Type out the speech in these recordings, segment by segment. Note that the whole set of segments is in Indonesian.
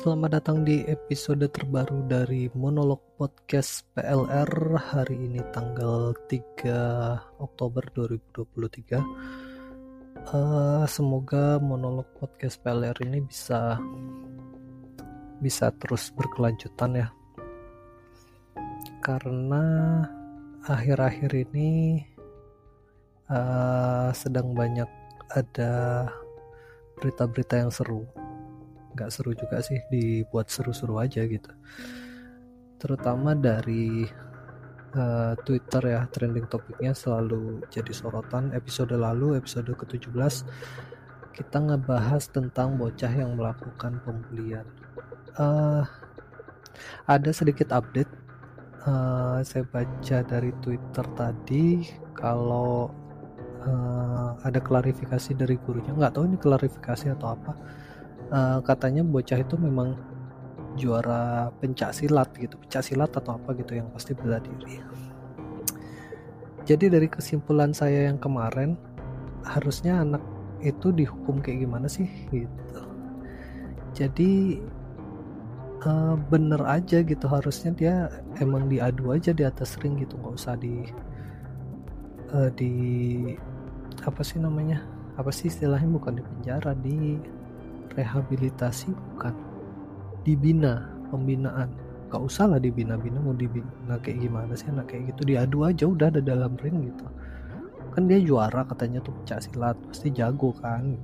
Selamat datang di episode terbaru dari Monolog Podcast PLR hari ini tanggal 3 Oktober 2023. Uh, semoga monolog podcast PLR ini bisa bisa terus berkelanjutan ya. Karena akhir-akhir ini uh, sedang banyak ada berita-berita yang seru nggak seru juga sih dibuat seru-seru aja gitu. Terutama dari uh, Twitter ya trending topiknya selalu jadi sorotan. Episode lalu episode ke-17 kita ngebahas tentang bocah yang melakukan pembulian uh, ada sedikit update. Uh, saya baca dari Twitter tadi kalau uh, ada klarifikasi dari gurunya. Nggak tahu ini klarifikasi atau apa uh, katanya bocah itu memang juara pencak silat gitu pencak silat atau apa gitu yang pasti bela diri. Jadi dari kesimpulan saya yang kemarin harusnya anak itu dihukum kayak gimana sih gitu. Jadi uh, bener aja gitu harusnya dia emang diadu aja di atas ring gitu nggak usah di uh, di apa sih namanya apa sih istilahnya bukan di penjara di rehabilitasi bukan dibina pembinaan. Gak usah lah dibina-bina mau dibina kayak gimana sih anak kayak gitu. Diadu aja udah ada dalam ring gitu. Kan dia juara katanya tuh pecah silat. Pasti jago kan.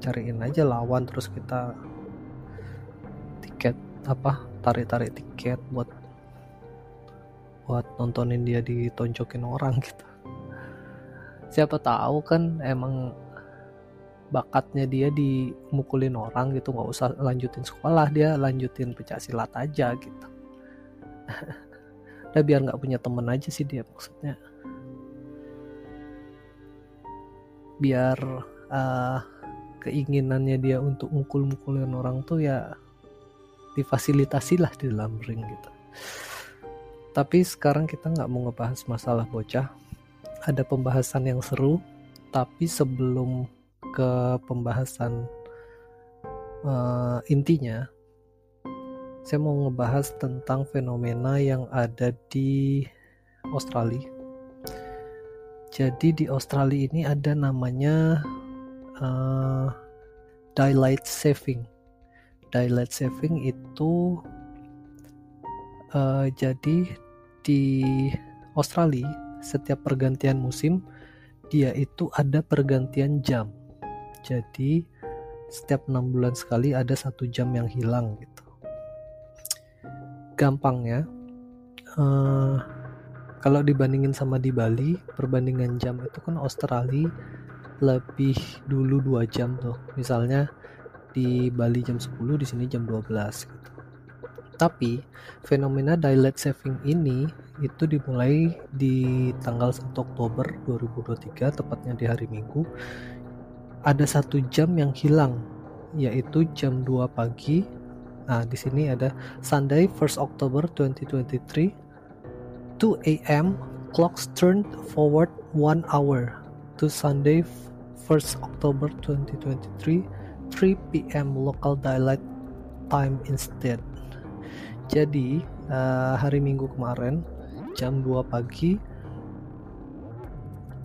Cariin aja lawan terus kita tiket apa tarik-tarik tiket buat buat nontonin dia ditonjokin orang gitu. Siapa tahu kan emang bakatnya dia dimukulin orang gitu nggak usah lanjutin sekolah dia lanjutin pecah silat aja gitu. Udah biar nggak punya temen aja sih dia maksudnya. Biar uh, keinginannya dia untuk mukul-mukulin orang tuh ya difasilitasi lah di dalam ring gitu. Tapi sekarang kita nggak mau ngebahas masalah bocah. Ada pembahasan yang seru tapi sebelum ke pembahasan uh, intinya, saya mau ngebahas tentang fenomena yang ada di Australia. Jadi di Australia ini ada namanya uh, daylight saving. Daylight saving itu uh, jadi di Australia setiap pergantian musim dia itu ada pergantian jam jadi setiap enam bulan sekali ada satu jam yang hilang gitu. Gampangnya uh, kalau dibandingin sama di Bali perbandingan jam itu kan Australia lebih dulu dua jam tuh. Misalnya di Bali jam 10 di sini jam 12 gitu. Tapi fenomena daylight saving ini itu dimulai di tanggal 1 Oktober 2023 tepatnya di hari Minggu ada satu jam yang hilang yaitu jam 2 pagi nah di sini ada Sunday 1st October 2023 2 a.m. clocks turned forward 1 hour to Sunday 1st October 2023 3 p.m. local daylight time instead jadi uh, hari Minggu kemarin jam 2 pagi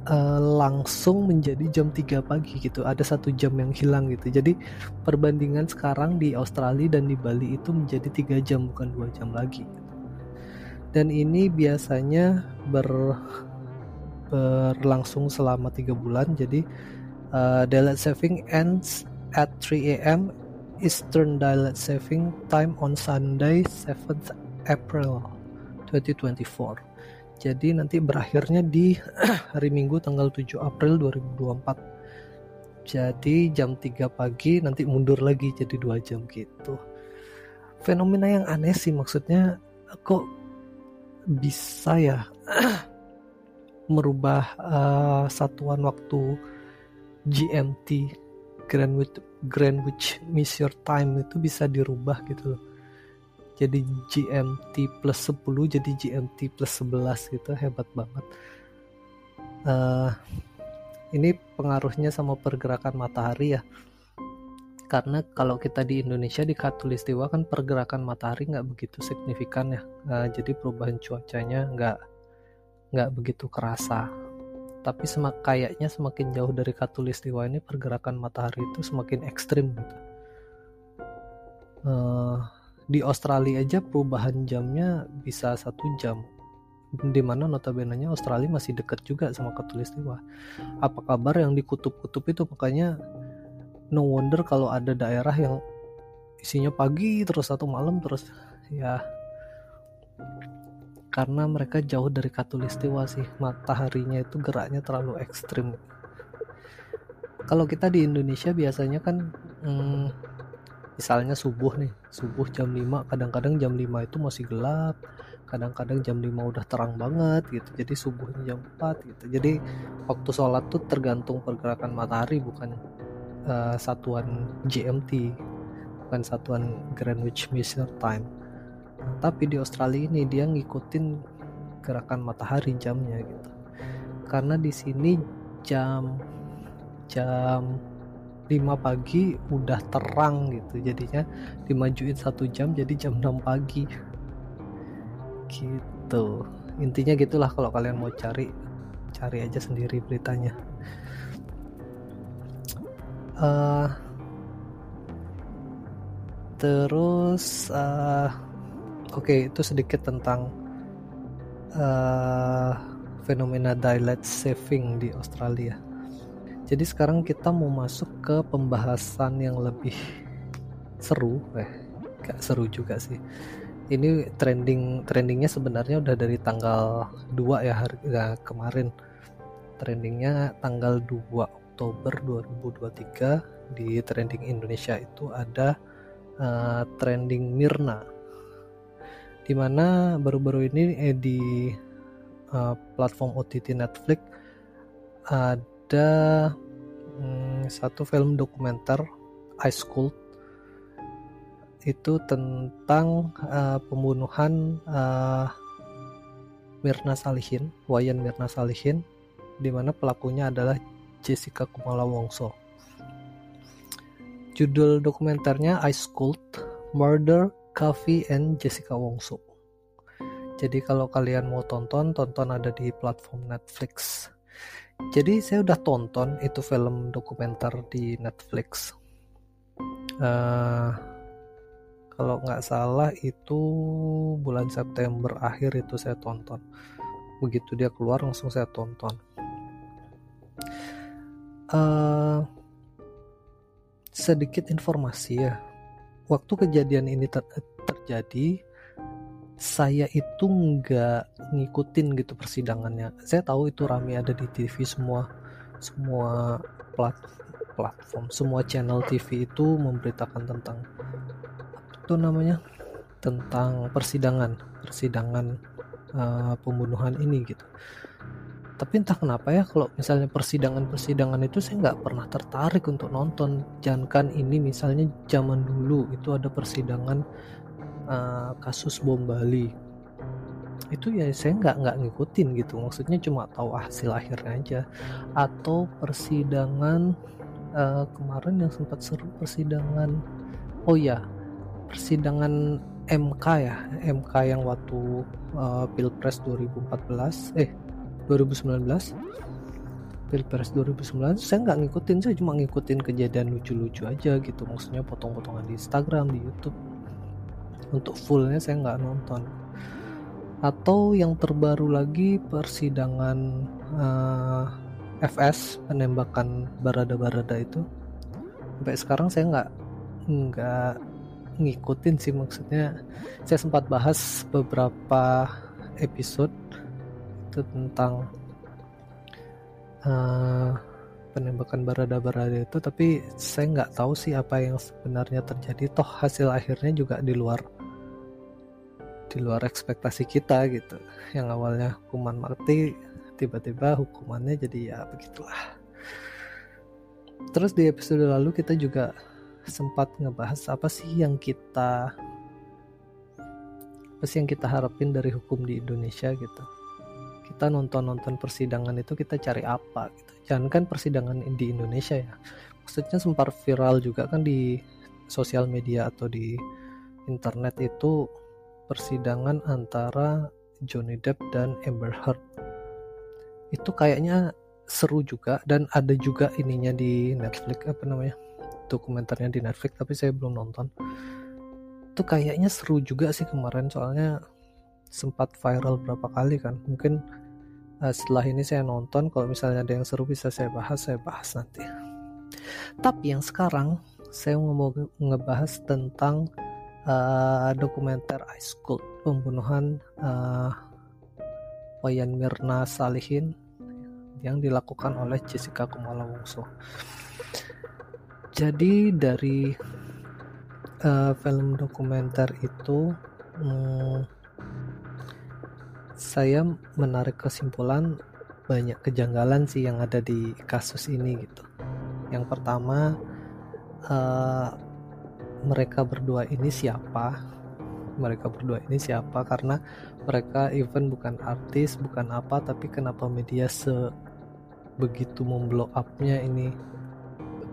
uh, langsung menjadi jam 3 pagi gitu. Ada satu jam yang hilang gitu. Jadi perbandingan sekarang di Australia dan di Bali itu menjadi tiga jam bukan dua jam lagi. Dan ini biasanya ber berlangsung selama tiga bulan. Jadi uh, daylight saving ends at 3 a.m. Eastern Daylight Saving Time on Sunday 7th April 2024 jadi nanti berakhirnya di hari Minggu tanggal 7 April 2024. Jadi jam 3 pagi nanti mundur lagi jadi dua jam gitu. Fenomena yang aneh sih maksudnya kok bisa ya merubah uh, satuan waktu GMT Greenwich Greenwich Mean Time itu bisa dirubah gitu loh jadi GMT plus 10 jadi GMT plus 11 gitu hebat banget. Uh, ini pengaruhnya sama pergerakan matahari ya. Karena kalau kita di Indonesia di Katulistiwa kan pergerakan matahari nggak begitu signifikan ya. Nah, jadi perubahan cuacanya nggak nggak begitu kerasa. Tapi semak kayaknya semakin jauh dari Katulistiwa ini pergerakan matahari itu semakin ekstrim gitu. Uh, di Australia aja perubahan jamnya bisa satu jam. Di mana notabene Australia masih dekat juga sama Katulistiwa apa kabar yang di kutub-kutub itu? Makanya no wonder kalau ada daerah yang isinya pagi terus satu malam terus ya. Karena mereka jauh dari katulistiwa sih. Mataharinya itu geraknya terlalu ekstrim. Kalau kita di Indonesia biasanya kan hmm, misalnya subuh nih subuh jam 5 kadang-kadang jam 5 itu masih gelap kadang-kadang jam 5 udah terang banget gitu jadi subuhnya jam 4 gitu. Jadi waktu sholat tuh tergantung pergerakan matahari bukan uh, satuan GMT bukan satuan Greenwich Mean Time. Tapi di Australia ini dia ngikutin gerakan matahari jamnya gitu. Karena di sini jam jam 5 pagi udah terang gitu. Jadinya dimajuin satu jam jadi jam 6 pagi. Gitu. Intinya gitulah kalau kalian mau cari cari aja sendiri beritanya. Uh, terus uh, oke okay, itu sedikit tentang uh, fenomena daylight saving di Australia jadi sekarang kita mau masuk ke pembahasan yang lebih seru eh gak seru juga sih. Ini trending trendingnya sebenarnya udah dari tanggal 2 ya hari ya, kemarin. Trendingnya tanggal 2 Oktober 2023 di trending Indonesia itu ada uh, trending Mirna. Di mana baru-baru ini eh, di uh, platform OTT Netflix ada um, satu film dokumenter Ice Cold itu tentang uh, pembunuhan uh, Mirna Salihin, Wayan Mirna Salihin, di mana pelakunya adalah Jessica Kumala Wongso. Judul dokumenternya Ice Cold Murder, Coffee and Jessica Wongso. Jadi kalau kalian mau tonton, tonton ada di platform Netflix. Jadi saya udah tonton itu film dokumenter di Netflix. Uh, kalau nggak salah itu bulan September akhir itu saya tonton. Begitu dia keluar langsung saya tonton uh, sedikit informasi ya. Waktu kejadian ini ter terjadi, saya itu nggak ngikutin gitu persidangannya. Saya tahu itu rame ada di TV semua, semua plat platform, semua channel TV itu memberitakan tentang itu namanya? Tentang persidangan, persidangan uh, pembunuhan ini gitu. Tapi entah kenapa ya kalau misalnya persidangan-persidangan itu saya nggak pernah tertarik untuk nonton. Jangan ini misalnya zaman dulu itu ada persidangan uh, kasus bom Bali. Itu ya saya nggak nggak ngikutin gitu. Maksudnya cuma tahu hasil akhirnya aja. Atau persidangan uh, kemarin yang sempat seru persidangan oh ya persidangan MK ya. MK yang waktu uh, Pilpres 2014 eh 2019 Pilpres 2019 saya nggak ngikutin. Saya cuma ngikutin kejadian lucu-lucu aja gitu. Maksudnya potong-potongan di Instagram di YouTube untuk fullnya saya nggak nonton. Atau yang terbaru lagi persidangan uh, eh, FS penembakan barada-barada itu. Sampai sekarang saya nggak nggak ngikutin sih maksudnya. Saya sempat bahas beberapa episode itu tentang uh, penembakan barada-barada itu tapi saya nggak tahu sih apa yang sebenarnya terjadi. Toh hasil akhirnya juga di luar di luar ekspektasi kita gitu yang awalnya hukuman mati tiba-tiba hukumannya jadi ya begitulah terus di episode lalu kita juga sempat ngebahas apa sih yang kita apa sih yang kita harapin dari hukum di Indonesia gitu kita nonton-nonton persidangan itu kita cari apa gitu. Jangan kan persidangan di Indonesia ya. maksudnya sempat viral juga kan di sosial media atau di internet itu persidangan antara Johnny Depp dan Amber Heard. Itu kayaknya seru juga dan ada juga ininya di Netflix apa namanya dokumenternya di Netflix tapi saya belum nonton. Itu kayaknya seru juga sih kemarin soalnya sempat viral berapa kali kan. Mungkin uh, setelah ini saya nonton kalau misalnya ada yang seru bisa saya bahas saya bahas nanti. Tapi yang sekarang saya mau ngebahas tentang uh, dokumenter Ice Cold pembunuhan uh, Wayan Mirna Salihin yang dilakukan oleh Jessica Kumala Wongso. Jadi dari uh, film dokumenter itu um, saya menarik kesimpulan banyak kejanggalan sih yang ada di kasus ini gitu. Yang pertama uh, mereka berdua ini siapa? Mereka berdua ini siapa? Karena mereka even bukan artis bukan apa tapi kenapa media se begitu memblow upnya ini?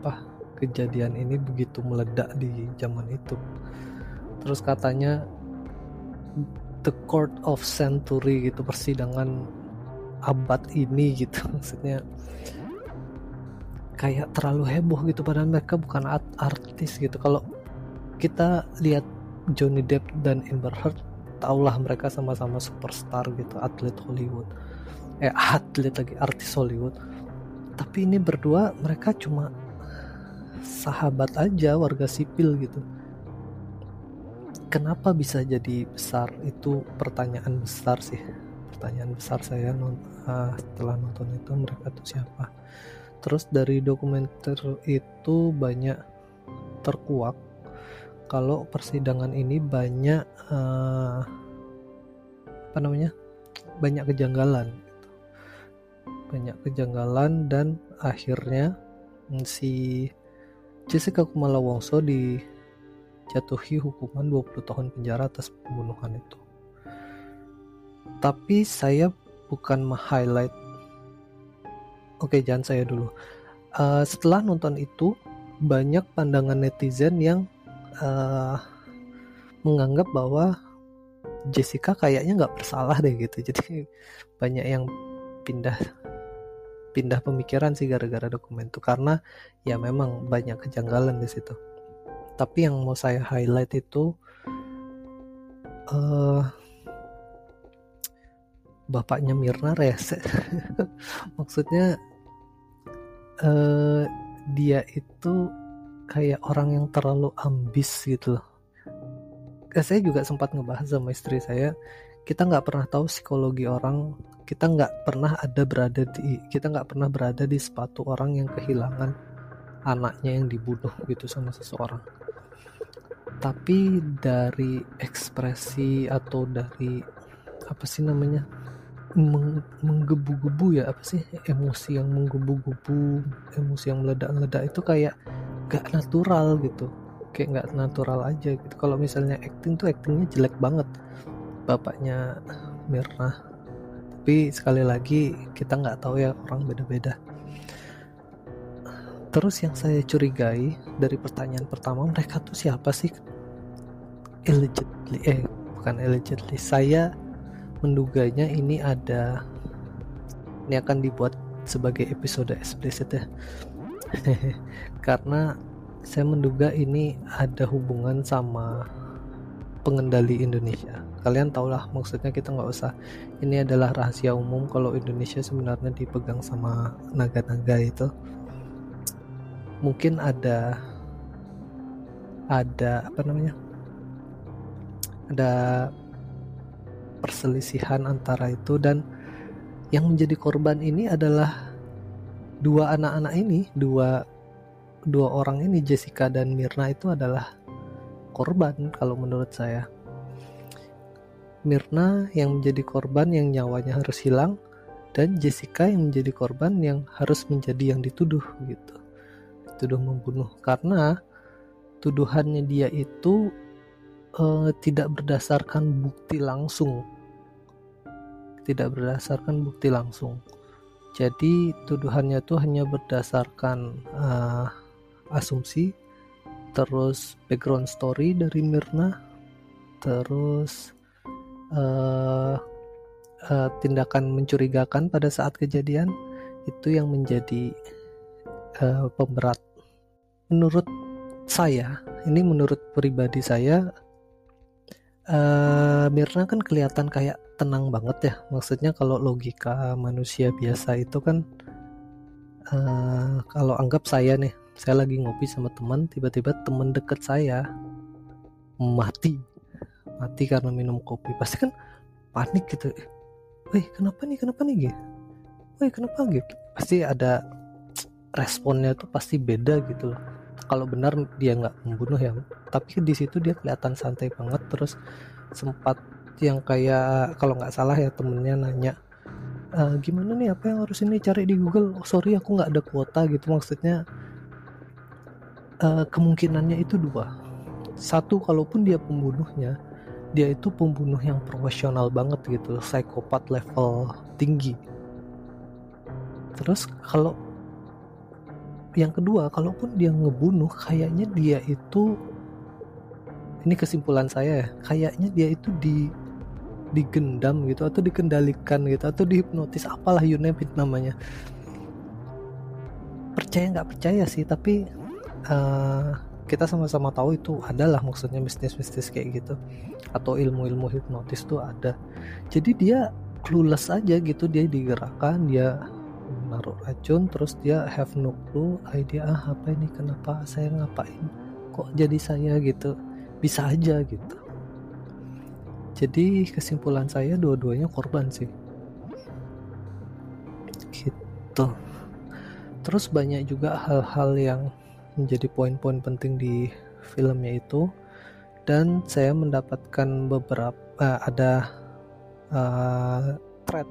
Apa kejadian ini begitu meledak di zaman itu? Terus katanya the court of century gitu persidangan abad ini gitu maksudnya. Kayak terlalu heboh gitu padahal mereka bukan art artis gitu. Kalau kita lihat Johnny Depp dan Amber Heard taulah mereka sama-sama superstar gitu atlet Hollywood. Eh atlet lagi artis Hollywood. Tapi ini berdua mereka cuma sahabat aja warga sipil gitu. Kenapa bisa jadi besar? Itu pertanyaan besar sih. Pertanyaan besar saya non, uh, setelah nonton itu mereka tuh siapa. Terus dari dokumenter itu banyak terkuak kalau persidangan ini banyak uh, apa namanya banyak kejanggalan gitu. banyak kejanggalan dan akhirnya si Jessica Kumala Wongso dijatuhi hukuman 20 tahun penjara atas pembunuhan itu. Tapi saya bukan highlight oke jangan saya dulu. Uh, setelah nonton itu banyak pandangan netizen yang uh, menganggap bahwa Jessica kayaknya nggak bersalah deh gitu. Jadi banyak yang pindah pindah pemikiran sih gara-gara dokumen itu. Karena ya memang banyak kejanggalan di situ. Tapi yang mau saya highlight itu uh, bapaknya Mirna rese. Maksudnya uh, dia itu kayak orang yang terlalu ambis gitu loh. Saya juga sempat ngebahas sama istri saya, kita nggak pernah tahu psikologi orang, kita nggak pernah ada berada di, kita nggak pernah berada di sepatu orang yang kehilangan anaknya yang dibunuh gitu sama seseorang. Tapi dari ekspresi atau dari apa sih namanya meng, menggebu-gebu ya apa sih emosi yang menggebu-gebu emosi yang meledak-meledak itu kayak gak natural gitu kayak nggak natural aja gitu. Kalau misalnya acting tuh actingnya jelek banget bapaknya Mirna. Tapi sekali lagi kita nggak tahu ya orang beda-beda. Terus yang saya curigai dari pertanyaan pertama mereka tuh siapa sih? Allegedly eh bukan allegedly saya menduganya ini ada ini akan dibuat sebagai episode eksplisit ya karena saya menduga ini ada hubungan sama pengendali Indonesia. Kalian tahulah maksudnya kita nggak usah. Ini adalah rahasia umum kalau Indonesia sebenarnya dipegang sama naga-naga itu. Mungkin ada ada apa namanya? Ada perselisihan antara itu dan yang menjadi korban ini adalah dua anak-anak ini dua dua orang ini Jessica dan Mirna itu adalah korban kalau menurut saya. Mirna yang menjadi korban yang nyawanya harus hilang dan Jessica yang menjadi korban yang harus menjadi yang dituduh gitu. Dituduh membunuh. Karena tuduhannya dia itu uh, tidak berdasarkan bukti langsung. Tidak berdasarkan bukti langsung. Jadi tuduhannya tuh hanya berdasarkan uh, asumsi terus background story dari Mirna terus uh, uh, tindakan mencurigakan pada saat kejadian itu yang menjadi uh, pemberat. Menurut saya ini menurut pribadi saya uh, Mirna kan kelihatan kayak tenang banget ya. Maksudnya kalau logika manusia biasa itu kan uh, kalau anggap saya nih saya lagi ngopi sama teman tiba-tiba teman deket saya mati. Mati karena minum kopi. Pasti kan panik gitu. Wih kenapa nih? Kenapa nih gitu Wih kenapa gitu pasti ada responnya tuh pasti beda gitu loh kalau benar dia nggak membunuh ya tapi di situ dia kelihatan santai banget terus sempat yang kayak kalau nggak salah ya temennya nanya e, gimana nih apa yang harus ini cari di Google? Oh sorry aku nggak ada kuota gitu. Maksudnya uh, kemungkinannya itu dua. Satu kalaupun dia pembunuhnya dia itu pembunuh yang profesional banget gitu psikopat level tinggi. Terus kalau yang kedua kalaupun dia ngebunuh kayaknya dia itu ini kesimpulan saya ya kayaknya dia itu di digendam gitu atau dikendalikan gitu atau dihipnotis apalah you name it namanya. Percaya nggak percaya sih tapi uh, kita sama-sama tahu itu adalah maksudnya mistis-mistis kayak gitu atau ilmu-ilmu hipnotis tuh ada. Jadi dia clueless aja gitu dia digerakkan dia naruh racun terus dia have no clue idea ah apa ini? Kenapa saya ngapain? Kok jadi saya gitu? Bisa aja gitu. Jadi kesimpulan saya dua-duanya korban sih. Gitu. Terus banyak juga hal-hal yang menjadi poin-poin penting di filmnya itu. Dan saya mendapatkan beberapa uh, ada uh, thread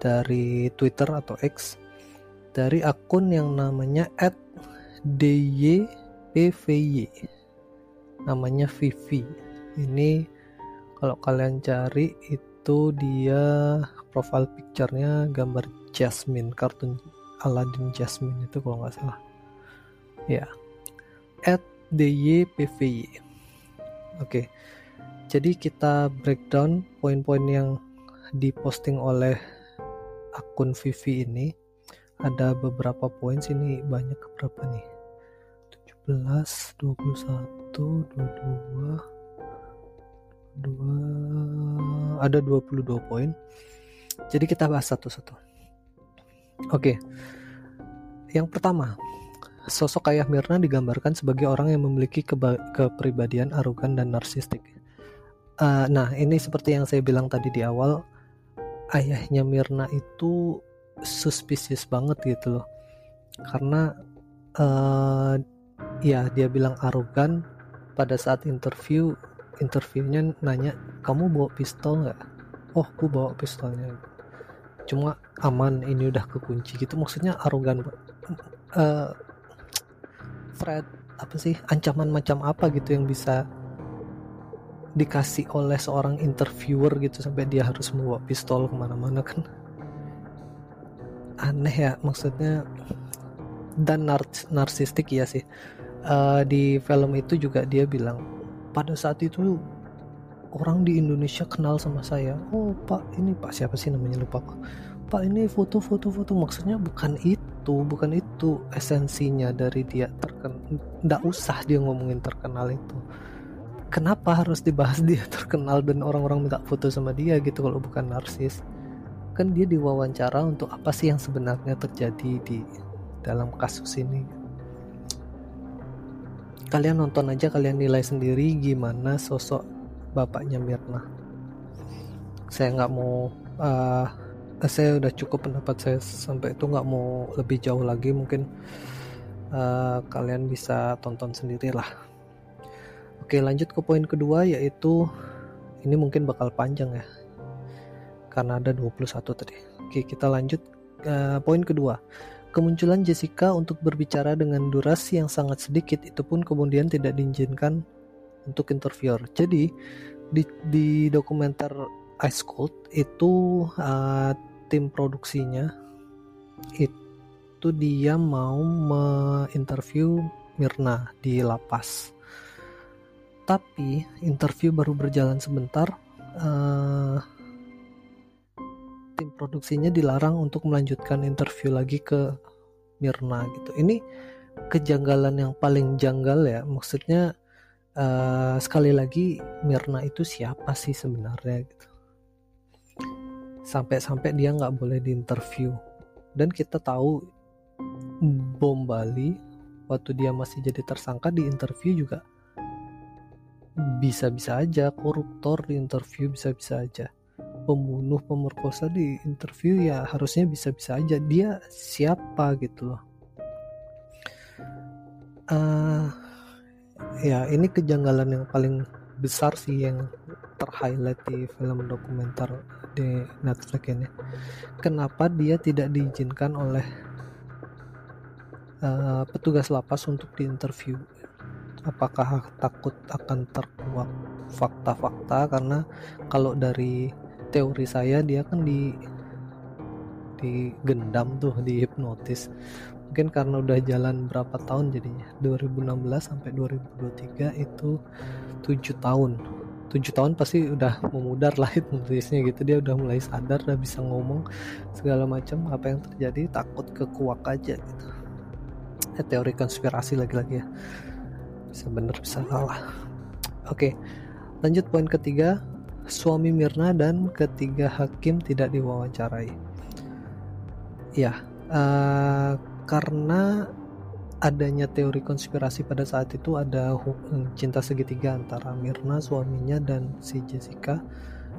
dari Twitter atau X dari akun yang namanya @dypvy namanya Vivi. Ini kalau kalian cari itu dia profile picture-nya gambar Jasmine kartun Aladdin Jasmine itu kalau nggak salah. Ya. At dypvy oke. Jadi kita breakdown poin-poin yang diposting oleh akun Vivi ini ada beberapa poin sini banyak berapa nih? 17 21 22 2 ada 22 poin. Jadi kita bahas satu-satu. Oke. Yang pertama sosok ayah Mirna digambarkan sebagai orang yang memiliki kepribadian arogan dan narsistik. Uh, nah, ini seperti yang saya bilang tadi di awal, ayahnya Mirna itu suspicious banget gitu loh. Karena uh, ya dia bilang arogan pada saat interview, interviewnya nanya, "Kamu bawa pistol nggak?" "Oh, aku bawa pistolnya." Cuma aman, ini udah kekunci gitu. Maksudnya arogan. Uh, threat apa sih ancaman macam apa gitu yang bisa dikasih oleh seorang interviewer gitu sampai dia harus membawa pistol ke mana-mana kan. Aneh ya maksudnya dan nar narsistik ya sih. Uh, di film itu juga dia bilang pada saat itu orang di Indonesia kenal sama saya. Oh pak ini pak siapa sih namanya? Lupa pak ini foto-foto foto maksudnya bukan itu bukan itu esensinya dari dia terkenal nggak usah dia ngomongin terkenal itu kenapa harus dibahas dia terkenal dan orang-orang minta foto sama dia gitu kalau bukan narsis? Kan dia diwawancara untuk apa sih yang sebenarnya terjadi di dalam kasus ini? Kalian nonton aja kalian nilai sendiri gimana sosok bapaknya Mirna. Saya nggak mau uh, saya udah cukup pendapat saya sampai itu nggak mau lebih jauh lagi. Mungkin uh, kalian bisa tonton sendiri lah oke lanjut ke poin kedua yaitu ini mungkin bakal panjang ya. Karena ada 21 tadi. Oke kita lanjut uh, poin kedua. Kemunculan Jessica untuk berbicara dengan durasi yang sangat sedikit itu pun kemudian tidak diizinkan untuk interviewer. Jadi di, di dokumenter Ice Cold itu uh, tim produksinya itu dia mau menginterview Mirna di lapas. Tapi interview baru berjalan sebentar, uh, tim produksinya dilarang untuk melanjutkan interview lagi ke Mirna gitu. Ini kejanggalan yang paling janggal ya, maksudnya uh, sekali lagi Mirna itu siapa sih sebenarnya gitu. Sampai-sampai dia nggak boleh diinterview dan kita tahu bom Bali waktu dia masih jadi tersangka di interview juga bisa-bisa aja koruptor di interview bisa-bisa aja. Pembunuh pemerkosa di interview ya harusnya bisa-bisa aja. Dia siapa gitu loh. Uh, ya ini kejanggalan yang paling besar sih yang terhighlight di film dokumenter di Netflix ini. Kenapa dia tidak diizinkan oleh uh, petugas lapas untuk diinterview apakah takut akan terkuak fakta-fakta? Karena kalau dari teori saya dia kan di digendam tuh di hipnotis mungkin karena udah jalan berapa tahun jadinya? 2016 sampai 2023 itu tujuh tahun. Tujuh tahun pasti udah memudar lah hipnotisnya gitu. Dia udah mulai sadar udah bisa ngomong segala macam. Apa yang terjadi? Takut kekuak aja gitu. Eh, teori konspirasi lagi-lagi ya bisa bener bisa salah. Oke lanjut poin ketiga. Suami Mirna dan ketiga hakim tidak diwawancarai. Ya uh, karena adanya teori konspirasi pada saat itu ada cinta segitiga antara Mirna suaminya dan si Jessica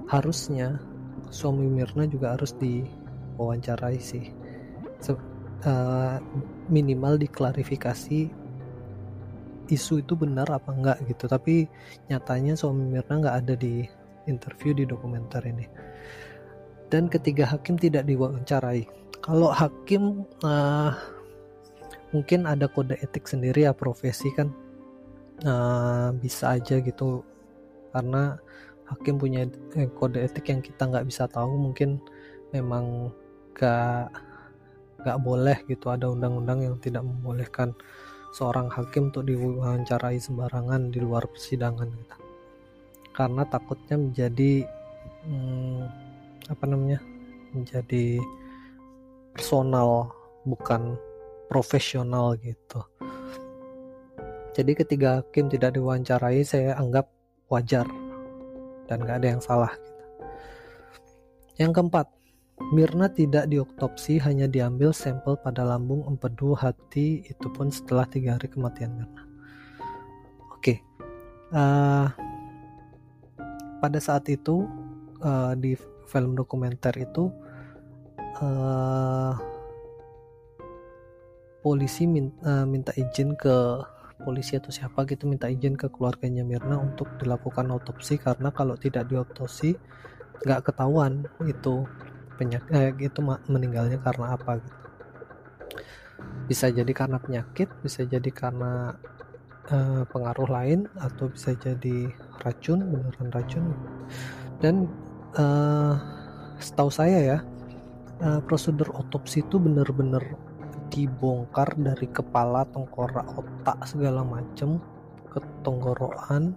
harusnya suami Mirna juga harus diwawancarai sih. Uh, minimal diklarifikasi isu itu benar apa enggak gitu. Tapi nyatanya suami Mirna nggak ada di interview di dokumenter ini. Dan ketiga hakim tidak diwawancarai. Kalau hakim uh, mungkin ada kode etik sendiri ya profesi kan. Uh, bisa aja gitu. Karena hakim punya eh, kode etik yang kita nggak bisa tahu mungkin memang gak gak boleh gitu. Ada undang-undang yang tidak membolehkan seorang hakim untuk diwawancarai sembarangan di luar persidangan gitu. karena takutnya menjadi hmm, apa namanya menjadi personal bukan profesional gitu jadi ketika hakim tidak diwawancarai saya anggap wajar dan gak ada yang salah gitu. yang keempat Mirna tidak diotopsi, hanya diambil sampel pada lambung, empedu, hati, itu pun setelah tiga hari kematian Mirna. Oke, okay. uh, pada saat itu uh, di film dokumenter itu uh, polisi minta, uh, minta izin ke polisi atau siapa gitu minta izin ke keluarganya Mirna untuk dilakukan otopsi karena kalau tidak diotopsi nggak ketahuan itu penyakit eh, gitu meninggalnya karena apa gitu. Bisa jadi karena penyakit bisa jadi karena uh, pengaruh lain atau bisa jadi racun beneran racun. Dan uh, setahu saya ya uh, prosedur otopsi itu bener-bener dibongkar dari kepala tengkorak otak segala macam ke tenggorokan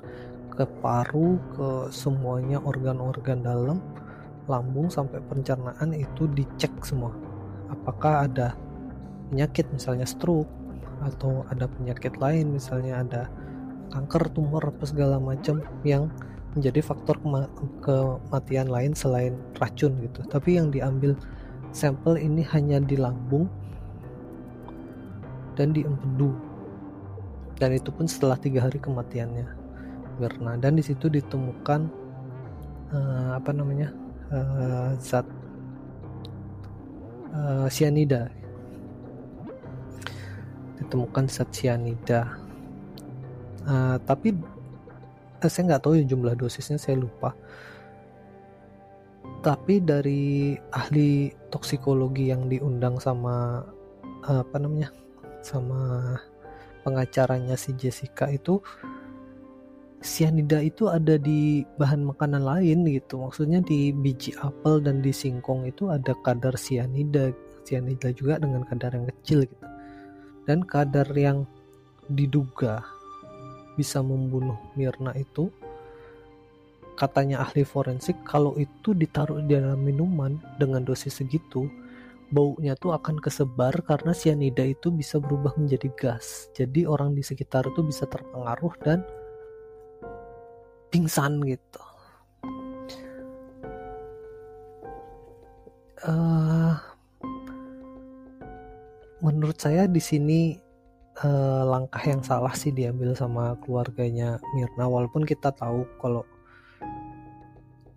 ke paru ke semuanya organ-organ dalam lambung sampai pencernaan itu dicek semua. Apakah ada penyakit misalnya stroke atau ada penyakit lain misalnya ada kanker tumor apa segala macam yang menjadi faktor kema kematian lain selain racun gitu. Tapi yang diambil sampel ini hanya di lambung dan di empedu. Dan itu pun setelah tiga hari kematiannya Mirna dan di situ ditemukan uh, apa namanya uh, zat. Uh, ditemukan zat cyanida. Uh, tapi uh, saya nggak tahu ya jumlah dosisnya saya lupa. Tapi dari ahli toksikologi yang diundang sama uh, apa namanya sama pengacaranya si Jessica itu cyanida itu ada di bahan makanan lain gitu. Maksudnya di biji apel dan di singkong itu ada kadar cyanida cyanida juga dengan kadar yang kecil gitu. Dan kadar yang diduga bisa membunuh Mirna itu katanya ahli forensik kalau itu ditaruh di dalam minuman dengan dosis segitu baunya tuh akan kesebar karena cyanida itu bisa berubah menjadi gas. Jadi orang di sekitar itu bisa terpengaruh dan pingsan gitu. Uh, menurut saya di sini uh, langkah yang salah sih diambil sama keluarganya Mirna. Walaupun kita tahu kalau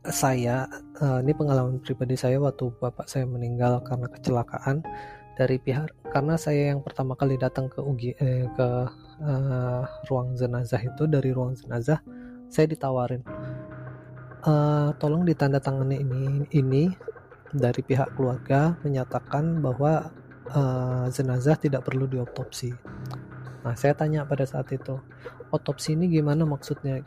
saya uh, ini pengalaman pribadi saya waktu bapak saya meninggal karena kecelakaan dari pihak karena saya yang pertama kali datang ke UG eh, ke uh, ruang jenazah itu dari ruang jenazah saya ditawarin uh, tolong ditandatangani ini ini dari pihak keluarga menyatakan bahwa uh, jenazah tidak perlu diotopsi. Nah, saya tanya pada saat itu, otopsi ini gimana maksudnya?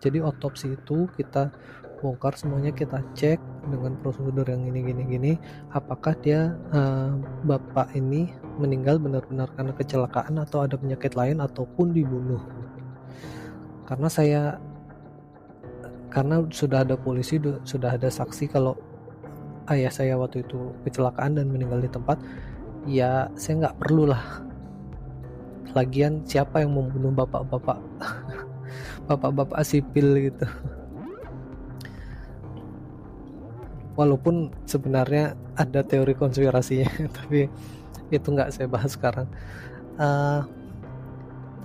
Jadi otopsi itu kita bongkar semuanya kita cek dengan prosedur yang ini gini gini apakah dia uh, bapak ini meninggal benar-benar karena kecelakaan atau ada penyakit lain ataupun dibunuh karena saya karena sudah ada polisi sudah ada saksi kalau ayah saya waktu itu kecelakaan dan meninggal di tempat ya saya nggak perlu lah. Lagian siapa yang membunuh bapak-bapak? Bapak-bapak sipil gitu. Walaupun sebenarnya ada teori konspirasinya tapi itu nggak saya bahas sekarang. Uh,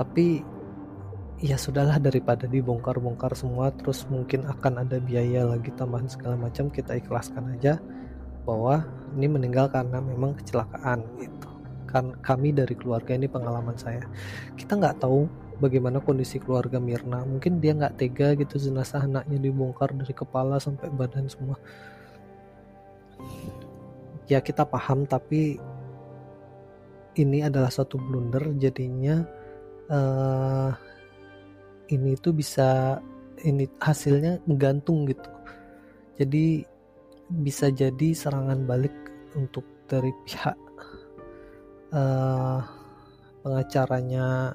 tapi ya sudahlah daripada dibongkar-bongkar semua terus mungkin akan ada biaya lagi tambahan segala macam kita ikhlaskan aja bahwa ini meninggal karena memang kecelakaan gitu. Kan kami dari keluarga ini pengalaman saya. Kita nggak tahu bagaimana kondisi keluarga Mirna. Mungkin dia nggak tega gitu jenazah anaknya dibongkar dari kepala sampai badan semua. Ya kita paham tapi ini adalah satu blunder. Jadinya uh, ini tuh bisa ini hasilnya menggantung gitu. Jadi bisa jadi serangan balik untuk dari pihak uh, pengacaranya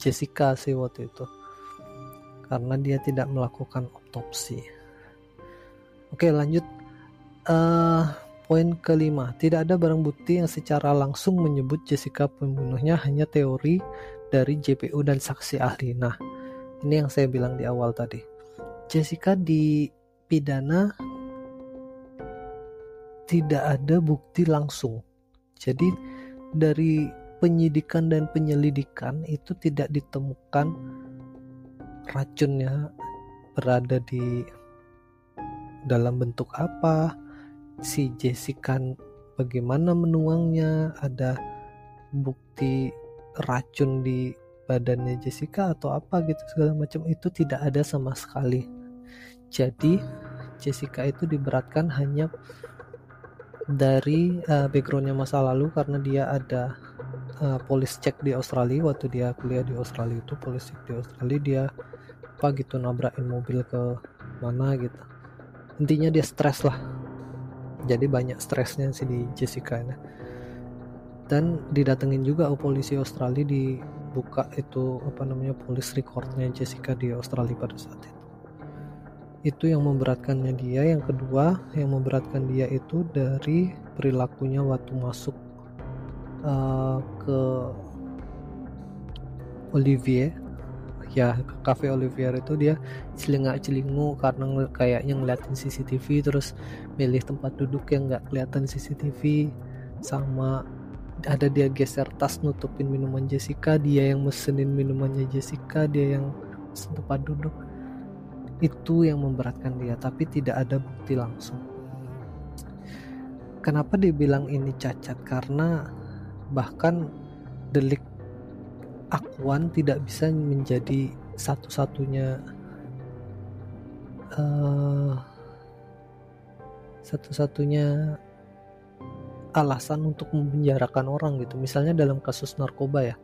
Jessica sih waktu itu. Karena dia tidak melakukan otopsi. Oke lanjut. Uh, poin kelima. Tidak ada barang bukti yang secara langsung menyebut Jessica pembunuhnya hanya teori dari JPU dan saksi ahli. Nah ini yang saya bilang di awal tadi. Jessica dipidana tidak ada bukti langsung. Jadi dari penyidikan dan penyelidikan itu tidak ditemukan racunnya berada di dalam bentuk apa, si Jessica bagaimana menuangnya, ada bukti racun di badannya Jessica atau apa gitu segala macam itu tidak ada sama sekali. Jadi Jessica itu diberatkan hanya dari uh, backgroundnya masa lalu karena dia ada uh, polis cek di Australia. Waktu dia kuliah di Australia itu polis cek di Australia dia apa gitu nabrakin mobil ke mana gitu. Intinya dia stres lah. Jadi banyak stresnya sih di Jessica ini. Dan didatengin juga polisi Australia di buka itu apa namanya police recordnya Jessica di Australia pada saat itu. Itu yang memberatkannya dia. Yang kedua yang memberatkan dia itu dari perilakunya waktu masuk uh, ke Olivier. Ya ke cafe Olivier itu dia celingak celingu karena kayaknya ngeliatin CCTV terus milih tempat duduk yang nggak kelihatan CCTV sama ada dia geser tas nutupin minuman Jessica dia yang mesenin minumannya Jessica dia yang tempat duduk. Itu yang memberatkan dia tapi tidak ada bukti langsung. Kenapa dibilang ini cacat? Karena bahkan delik akuan tidak bisa menjadi satu-satunya uh, satu-satunya alasan untuk memenjarakan orang gitu. Misalnya dalam kasus narkoba ya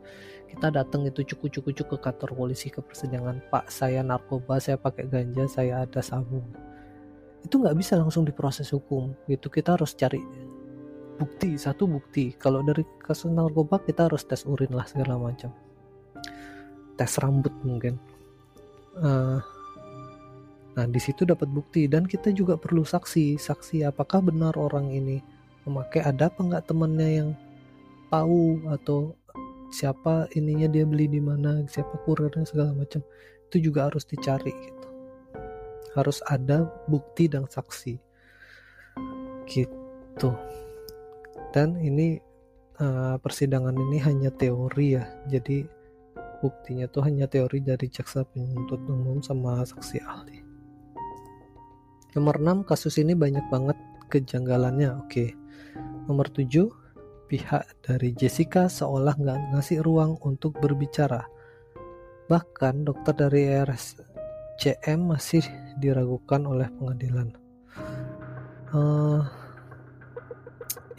kita datang itu cukup-cukup ke kantor polisi ke persidangan pak saya narkoba saya pakai ganja saya ada sabu itu nggak bisa langsung diproses hukum gitu. Kita harus cari bukti satu bukti. Kalau dari kasus narkoba kita harus tes urin lah segala macam. Tes rambut mungkin. Uh, nah di situ dapat bukti. Dan kita juga perlu saksi. Saksi apakah benar orang ini memakai ada apa nggak temannya yang tahu atau siapa ininya dia beli di mana siapa kurirnya segala macam. Itu juga harus dicari gitu. Harus ada bukti dan saksi. Gitu. Dan ini uh, persidangan ini hanya teori ya. Jadi buktinya tuh hanya teori dari jaksa penuntut umum sama saksi ahli. Nomor 6 kasus ini banyak banget kejanggalannya. Oke nomor 7 pihak dari Jessica seolah nggak ngasih ruang untuk berbicara. Bahkan dokter dari RSCM masih diragukan oleh pengadilan. Uh,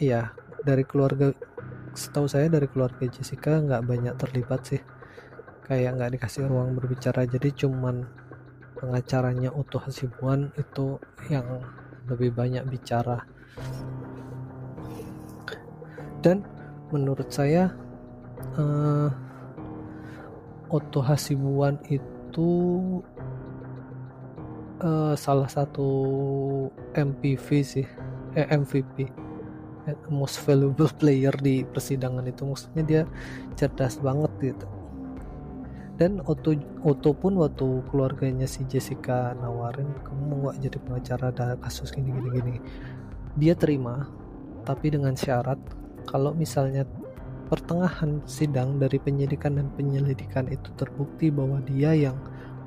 iya dari keluarga setahu saya dari keluarga Jessica nggak banyak terlibat sih. Kayak nggak dikasih ruang berbicara. Jadi cuman pengacaranya Utuh Hasibuan itu yang lebih banyak bicara dan menurut saya uh, Otto Hasibuan itu uh, salah satu MPV sih eh, MVP most valuable player di persidangan itu. Maksudnya dia cerdas banget gitu. Dan Otto, Otto pun waktu keluarganya si Jessica nawarin kamu gak jadi pengacara ada kasus gini gini gini? Dia terima tapi dengan syarat kalau misalnya pertengahan sidang dari penyidikan dan penyelidikan itu terbukti bahwa dia yang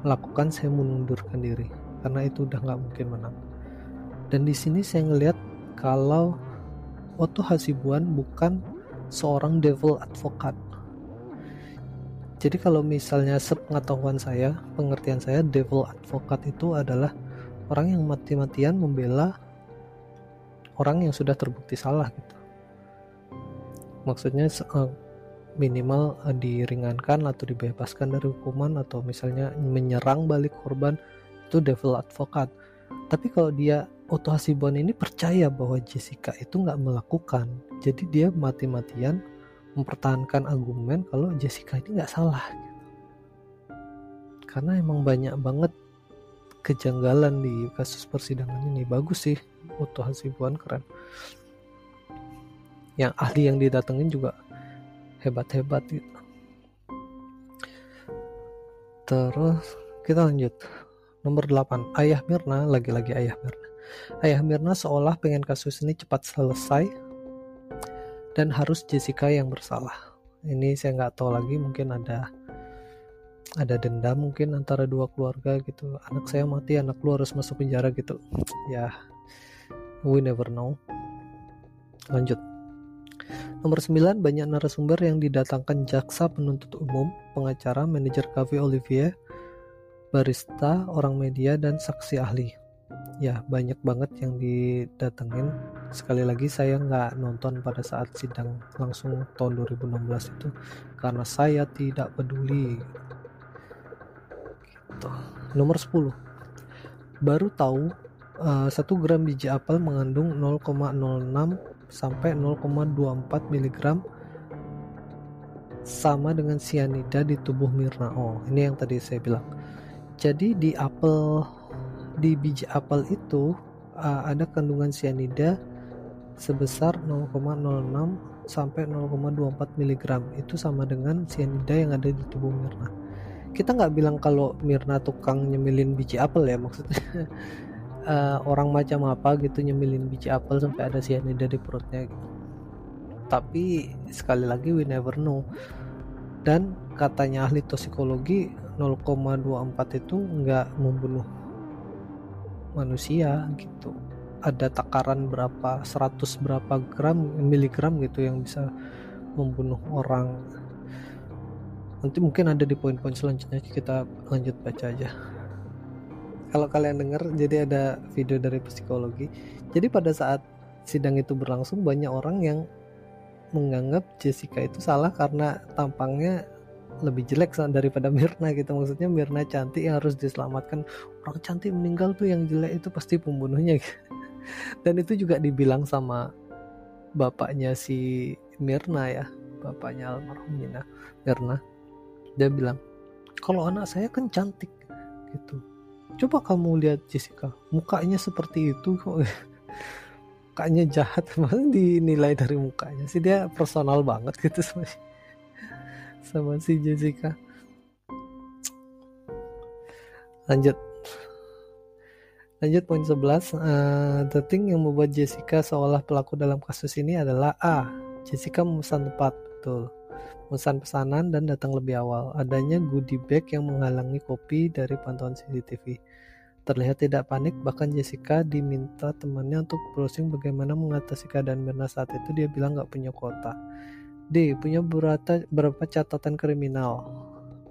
melakukan saya mengundurkan diri karena itu udah nggak mungkin menang dan di sini saya ngelihat kalau Otto Hasibuan bukan seorang devil advocate. Jadi kalau misalnya sepengetahuan saya, pengertian saya devil advocate itu adalah orang yang mati-matian membela orang yang sudah terbukti salah gitu. Maksudnya eh, minimal eh, diringankan atau dibebaskan dari hukuman atau misalnya menyerang balik korban itu devil advocate. Tapi kalau dia Otto Hasibuan ini percaya bahwa Jessica itu nggak melakukan. Jadi dia mati-matian mempertahankan argumen kalau Jessica ini nggak salah. Gitu. Karena emang banyak banget kejanggalan di kasus persidangan ini. Bagus sih Otto Hasibuan keren. Yang ahli yang didatengin juga hebat-hebat gitu. Terus kita lanjut. Nomor 8, Ayah Mirna, lagi-lagi Ayah Mirna Ayah Mirna seolah pengen kasus ini cepat selesai dan harus Jessica yang bersalah. Ini saya nggak tahu lagi mungkin ada ada dendam mungkin antara dua keluarga gitu. Anak saya mati, anak lu harus masuk penjara gitu. Ya, we never know. Lanjut. Nomor 9, banyak narasumber yang didatangkan jaksa penuntut umum, pengacara, manajer cafe Olivier, barista, orang media, dan saksi ahli. Ya banyak banget yang didatengin. Sekali lagi saya nggak nonton pada saat sidang langsung tahun 2016 itu karena saya tidak peduli. Gitu. nomor 10 baru tahu uh, eh, 1 gram biji apel mengandung 0,06 sampai 0,24 mg sama dengan sianida di tubuh Mirna. Oh, ini yang tadi saya bilang. Jadi di apel di biji apel itu uh, ada kandungan cyanida sebesar 0,06 sampai 0,24 mg itu sama dengan cyanida yang ada di tubuh Mirna kita nggak bilang kalau Mirna tukang nyemilin biji apel ya maksudnya uh, orang macam apa gitu nyemilin biji apel sampai ada cyanida di perutnya gitu. tapi sekali lagi we never know. Dan katanya ahli toksikologi 0,24 itu nggak membunuh manusia gitu. Ada takaran berapa 100 berapa gram miligram gitu yang bisa membunuh orang. Nanti mungkin ada di poin-poin selanjutnya kita lanjut baca aja kalau kalian dengar jadi ada video dari psikologi. Jadi pada saat sidang itu berlangsung banyak orang yang menganggap Jessica itu salah karena tampangnya lebih jelek daripada Mirna gitu. Maksudnya Mirna cantik yang harus diselamatkan. Orang cantik meninggal tuh yang jelek itu pasti pembunuhnya. Gitu. dan itu juga dibilang sama bapaknya si Mirna ya bapaknya almarhum Mirna. Dia bilang kalau anak saya kan cantik gitu coba kamu lihat Jessica. Mukanya seperti itu kok. Mukanya jahat. Malah dinilai dari mukanya sih. Dia personal banget gitu sama si, sama si Jessica. Lanjut. Lanjut poin 11 uh, the thing yang membuat Jessica seolah pelaku dalam kasus ini adalah A. Jessica memesan tepat betul memesan pesanan dan datang lebih awal. Adanya goodie bag yang menghalangi kopi dari pantauan CCTV. Terlihat tidak panik, bahkan Jessica diminta temannya untuk browsing bagaimana mengatasi keadaan Mirna saat itu. Dia bilang nggak punya kota. D. Punya berapa, berapa catatan kriminal.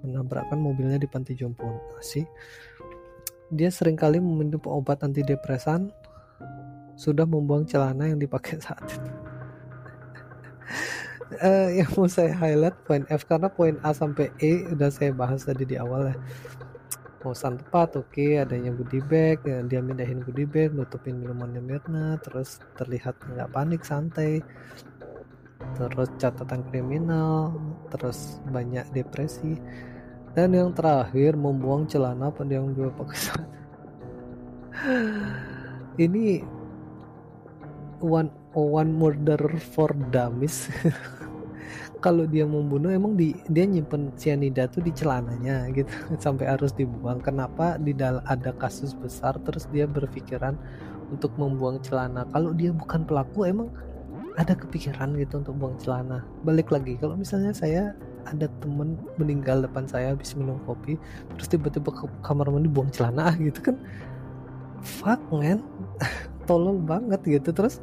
Menabrakkan mobilnya di panti jompo. Masih. Dia sering kali meminum obat antidepresan. Sudah membuang celana yang dipakai saat itu uh, yang mau saya highlight poin F karena poin A sampai E udah saya bahas tadi di awal ya. Pesan tepat oke okay, adanya goodie bag ya, dia mindahin goodie bag nutupin minumannya Mirna terus terlihat nggak panik santai. Terus catatan kriminal terus banyak depresi. Dan yang terakhir membuang celana pada yang dua pakai ini one one murder for dummies. Kalau dia membunuh emang di dia nyimpen cyanida tuh di celananya gitu. Sampai harus dibuang. Kenapa di ada kasus besar terus dia berpikiran untuk membuang celana? Kalau dia bukan pelaku emang ada kepikiran gitu untuk buang celana? Balik lagi kalau misalnya saya ada temen meninggal depan saya habis minum kopi terus tiba-tiba ke kamar mandi buang celana gitu kan. Fuck man. Tolong banget gitu. Terus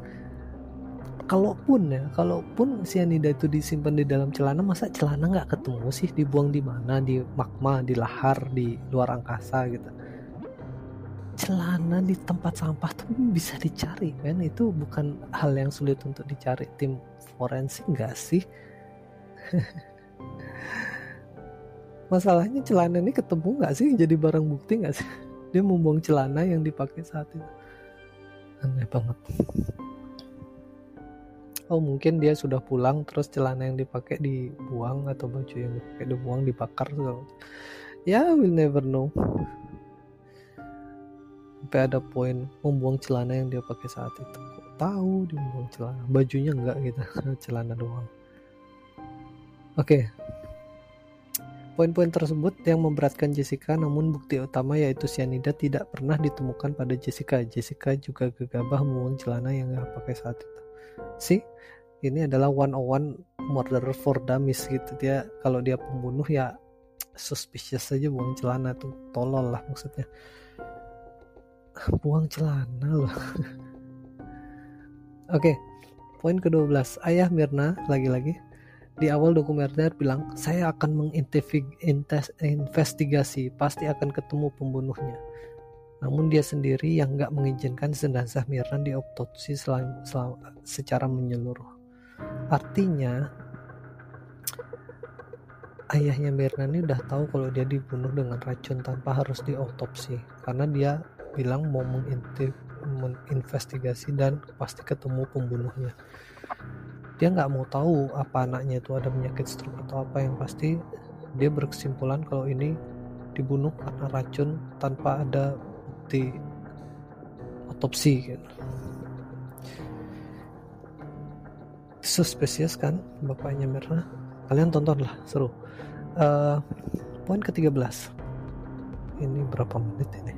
kalaupun ya kalaupun cyanida itu disimpan di dalam celana masa celana nggak ketemu sih? Dibuang di mana? Di magma di lahar di luar angkasa gitu. Celana di tempat sampah tuh bisa dicari kan itu bukan hal yang sulit untuk dicari. Tim forensik nggak sih? Masalahnya celana ini ketemu nggak sih? Jadi barang bukti nggak sih? Dia membuang celana yang dipakai saat itu. Aneh banget oh mungkin dia sudah pulang terus celana yang dipakai dibuang atau baju yang dipakai dibuang dibakar ya yeah, we'll never know sampai ada poin membuang celana yang dia pakai saat itu kok tahu dia membuang celana bajunya enggak gitu celana doang oke okay. Poin-poin tersebut yang memberatkan Jessica namun bukti utama yaitu cyanida tidak pernah ditemukan pada Jessica. Jessica juga gegabah membuang celana yang dia pakai saat itu. See, ini adalah one on one murder for dummies gitu. Dia kalau dia pembunuh ya suspicious saja buang celana tuh. Tolol lah maksudnya. Buang celana loh. Oke poin ke-12 ayah Mirna lagi-lagi di awal dokumenter bilang saya akan menginvestigasi pasti akan ketemu pembunuhnya namun dia sendiri yang nggak mengizinkan jenazah Mirna dioptosi secara menyeluruh. Artinya ayahnya Mirna ini udah tahu kalau dia dibunuh dengan racun tanpa harus diotopsi. Karena dia bilang mau menginvestigasi dan pasti ketemu pembunuhnya. Dia nggak mau tahu apa anaknya itu ada penyakit stroke atau apa. Yang pasti dia berkesimpulan kalau ini dibunuh karena racun tanpa ada bukti otopsi gitu. suspicious kan bapaknya Mirna? Kalian tonton lah seru. Uh, poin ke-13 ini berapa menit ini?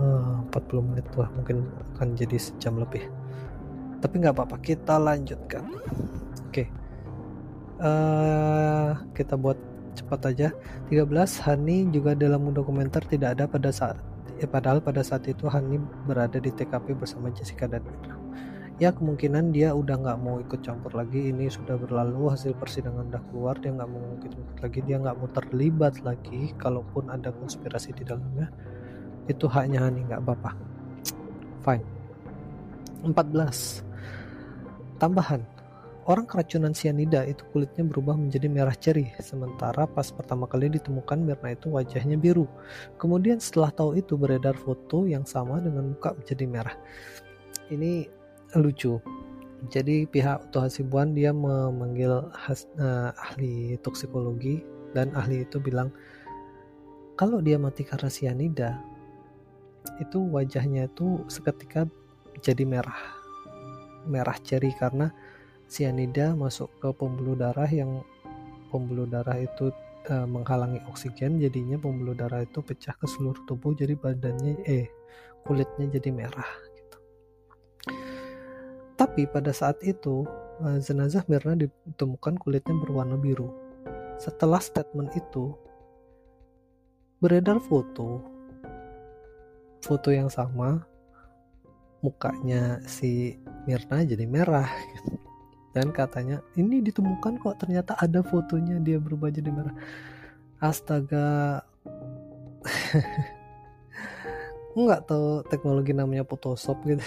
Uh, 40 menit wah mungkin akan jadi sejam lebih. Tapi nggak apa-apa kita lanjutkan. Oke. Okay. uh, eh, kita buat cepat aja. 13 Hani juga dalam dokumenter tidak ada pada saat ya padahal pada saat itu Hani berada di TKP bersama Jessica dan Mirna ya kemungkinan dia udah nggak mau ikut campur lagi. Ini sudah berlalu hasil persidangan udah keluar dia nggak mau ikut lagi. Dia nggak mau terlibat lagi kalaupun ada konspirasi di dalamnya. Itu haknya Hani nggak apa-apa. Fine. 14 tambahan orang keracunan cyanida itu kulitnya berubah menjadi merah cerih sementara pas pertama kali ditemukan Mirna itu wajahnya biru. Kemudian setelah tahu itu beredar foto yang sama dengan muka menjadi merah. Ini lucu. Jadi pihak Uto Hasibuan dia memanggil has, uh, ahli toksikologi dan ahli itu bilang kalau dia mati karena sianida itu wajahnya itu seketika jadi merah. Merah ceri karena sianida masuk ke pembuluh darah yang pembuluh darah itu uh, menghalangi oksigen jadinya pembuluh darah itu pecah ke seluruh tubuh jadi badannya eh kulitnya jadi merah tapi pada saat itu, eh, jenazah Mirna ditemukan kulitnya berwarna biru. Setelah statement itu, beredar foto. Foto yang sama, mukanya si Mirna jadi merah. Dan katanya, ini ditemukan kok ternyata ada fotonya dia berubah jadi merah. Astaga. nggak tahu teknologi namanya Photoshop gitu.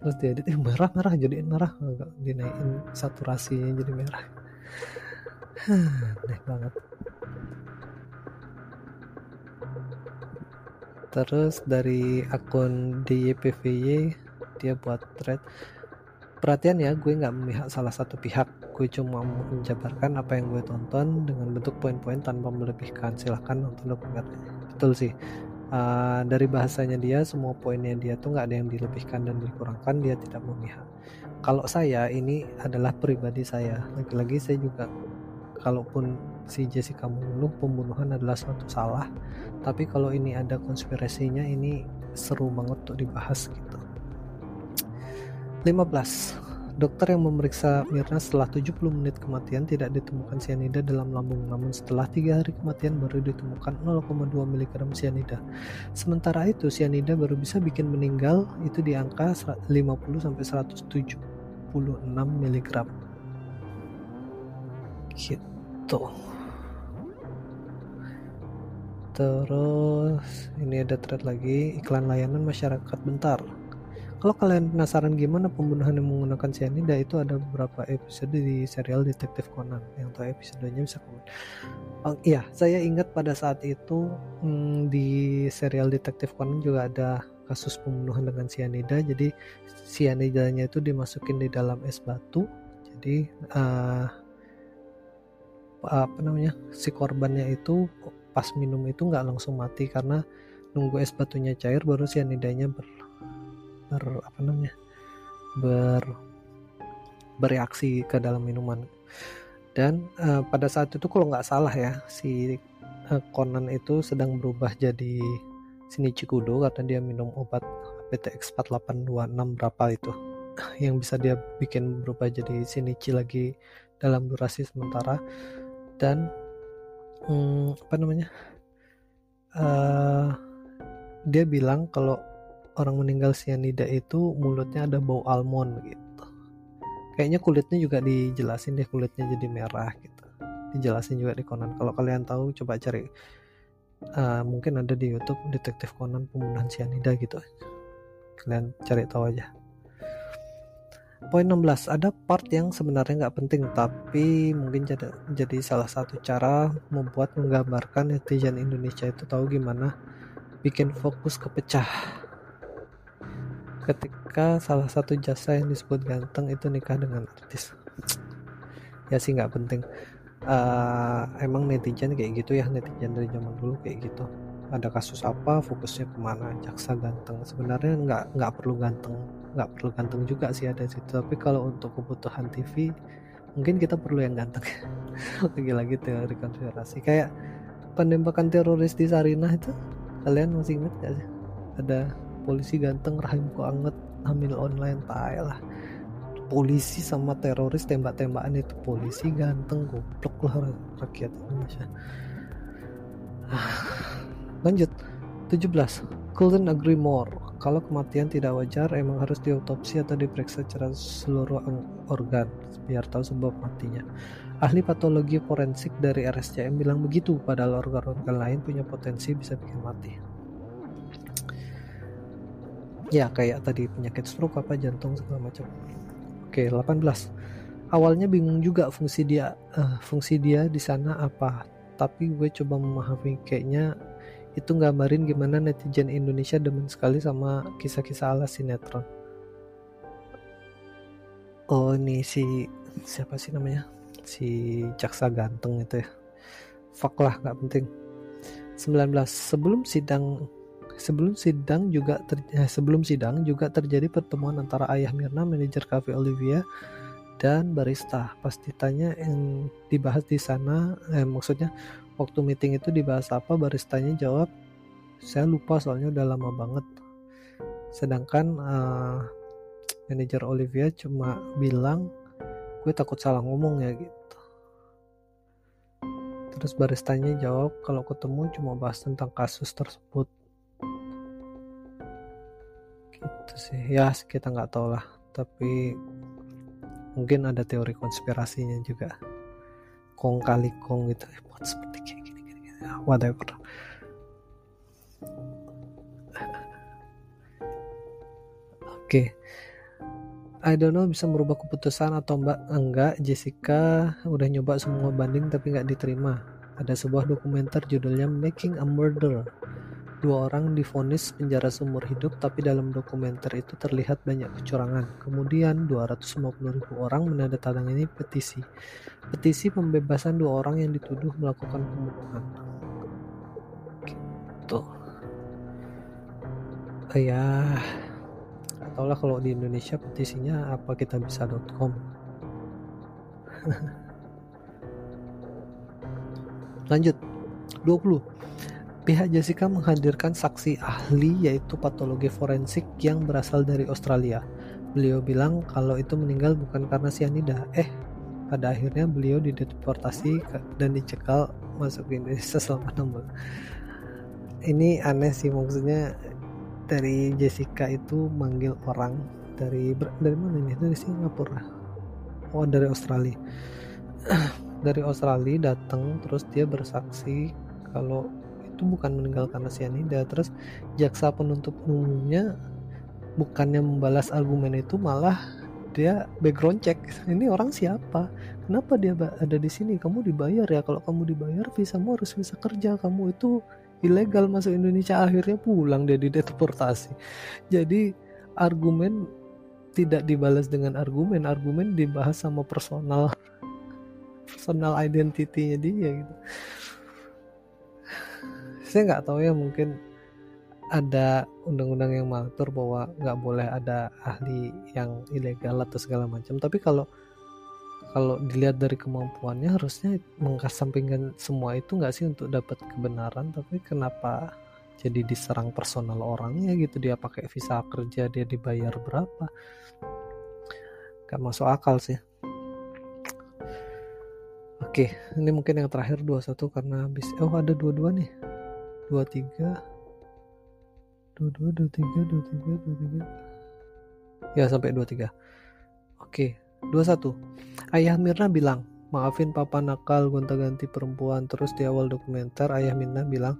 Terus diedit eh merah merah jadi merah. Agak dinaikin saturasinya jadi merah. Aneh banget. Terus dari akun DYPVY dia buat thread perhatian ya gue nggak memihak salah satu pihak. Gue cuma menjabarkan apa yang gue tonton dengan bentuk poin-poin tanpa melebihkan. Silahkan nonton dokumennya betul sih. Uh, dari bahasanya dia semua poinnya dia tuh nggak ada yang dilebihkan dan dikurangkan dia tidak memihak. Kalau saya ini adalah pribadi saya. Lagi-lagi saya juga kalaupun si Jessica membunuh pembunuhan adalah suatu salah. Tapi kalau ini ada konspirasinya ini seru banget untuk dibahas gitu 15 Dokter yang memeriksa Mirna setelah 70 menit kematian tidak ditemukan sianida dalam lambung, namun setelah tiga hari kematian baru ditemukan 0,2 mg sianida. Sementara itu, sianida baru bisa bikin meninggal itu di angka 50 sampai 176 mg. Gitu. Terus ini ada thread lagi iklan layanan masyarakat bentar kalau kalian penasaran gimana pembunuhan yang menggunakan cyanida itu ada beberapa episode di serial Detektif Conan yang tahu episodenya bisa komen. Oh, iya, saya ingat pada saat itu hmm, di serial Detektif Conan juga ada kasus pembunuhan dengan cyanida. Jadi cyanidanya itu dimasukin di dalam es batu. Jadi uh, apa namanya si korbannya itu pas minum itu nggak langsung mati karena nunggu es batunya cair baru cyanidanya ber ber apa namanya ber bereaksi ke dalam minuman. Dan uh, pada saat itu kalau nggak salah ya si uh, Conan itu sedang berubah jadi Shinichi Kudo karena dia minum obat PTX 4826 berapa itu yang bisa dia bikin berubah jadi Shinichi lagi dalam durasi sementara. Dan um, apa namanya uh, dia bilang kalau orang meninggal sianida itu mulutnya ada bau almond gitu. Kayaknya kulitnya juga dijelasin deh kulitnya jadi merah gitu. Dijelasin juga di Conan. Kalau kalian tahu coba cari. Uh, mungkin ada di YouTube detektif Conan pembunuhan sianida gitu kalian cari tahu aja. Poin 16, ada part yang sebenarnya nggak penting tapi mungkin jadi, jadi salah satu cara membuat menggambarkan netizen Indonesia itu tahu gimana bikin fokus kepecah ketika salah satu jasa yang disebut ganteng itu nikah dengan artis. Ya sih nggak penting. Uh, emang netizen kayak gitu ya netizen dari zaman dulu kayak gitu. Ada kasus apa fokusnya ke mana jaksa ganteng. Sebenarnya nggak nggak perlu ganteng nggak perlu ganteng juga sih ada situ. Tapi kalau untuk kebutuhan TV mungkin kita perlu yang ganteng. Lagi-lagi teori konspirasi. Kayak penembakan teroris di Sarinah itu kalian masih ingat gak sih? Ada polisi ganteng rahim kok anget hamil online tai lah. Polisi sama teroris tembak-tembakan itu polisi ganteng goblok lah rakyat Indonesia. Lanjut. 17 couldn't agree more. Kalau kematian tidak wajar emang harus diotopsi atau diperiksa secara seluruh organ biar tahu sebab matinya. Ahli patologi forensik dari RSCM bilang begitu padahal organ-organ lain punya potensi bisa bikin mati ya kayak tadi penyakit stroke apa jantung segala macam. Oke 18 awalnya bingung juga fungsi dia uh, fungsi dia di sana apa. Tapi gue coba memahami kayaknya itu gambarin gimana netizen Indonesia demen sekali sama kisah-kisah ala sinetron. Oh ini si siapa sih namanya? Si jaksa ganteng itu ya. Fuck lah nggak penting. 19 sebelum sidang sebelum sidang juga ter, eh, sebelum sidang juga terjadi pertemuan antara ayah Mirna manajer cafe Olivia dan barista. Pas ditanya yang dibahas di sana eh, maksudnya waktu meeting itu dibahas apa baristanya jawab saya lupa soalnya udah lama banget. Sedangkan uh, manajer Olivia cuma bilang gue takut salah ngomong ya gitu. Terus baristanya jawab kalau ketemu cuma bahas tentang kasus tersebut gitu sih. Ya kita nggak tahu lah. Tapi mungkin ada teori konspirasinya juga. Kong kali kong gitu. Buat seperti kayak gini gini, gini. whatever. Oke. Okay. I don't know bisa merubah keputusan atau mbak? Enggak Jessica udah nyoba semua banding tapi nggak diterima. Ada sebuah dokumenter judulnya Making a Murder Dua orang difonis penjara seumur hidup tapi dalam dokumenter itu terlihat banyak kecurangan. Kemudian 250 ribu orang menandatangani petisi. Petisi pembebasan dua orang yang dituduh melakukan pembunuhan. Gitu. Ya, ataulah kalau di Indonesia petisinya apa kita bisa.com. Lanjut. 20 Pihak Jessica menghadirkan saksi ahli yaitu patologi forensik yang berasal dari Australia. Beliau bilang kalau itu meninggal bukan karena sianida. Eh, pada akhirnya beliau dideportasi dan dicekal masuk ke Indonesia selama 6 bulan. Ini aneh sih maksudnya dari Jessica itu manggil orang dari dari mana ini? Dari Singapura. Oh, dari Australia. dari Australia datang terus dia bersaksi kalau itu bukan meninggal karena sianida terus jaksa penuntut umumnya bukannya membalas argumen itu malah dia background check. Ini orang siapa? Kenapa dia ada di sini? Kamu dibayar ya? Kalau kamu dibayar visamu harus bisa kerja. Kamu itu ilegal masuk Indonesia. Akhirnya pulang dia dideportasi jadi argumen tidak dibalas dengan argumen argumen dibahas sama personal personal identity-nya dia gitu saya nggak tahu ya mungkin ada undang-undang yang mengatur bahwa nggak boleh ada ahli yang ilegal atau segala macam. Tapi kalau kalau dilihat dari kemampuannya harusnya mengkasampingkan semua itu nggak sih untuk dapat kebenaran? Tapi kenapa jadi diserang personal orangnya gitu? Dia pakai visa kerja dia dibayar berapa? Gak masuk akal sih. Oke ini mungkin yang terakhir 21 karena habis. Oh ada dua-dua nih dua tiga. dua dua dua tiga dua tiga dua tiga. Ya sampai dua tiga. Oke dua satu. Ayah Mirna bilang maafin papa nakal gonta-ganti perempuan. Terus di awal dokumenter ayah Mirna bilang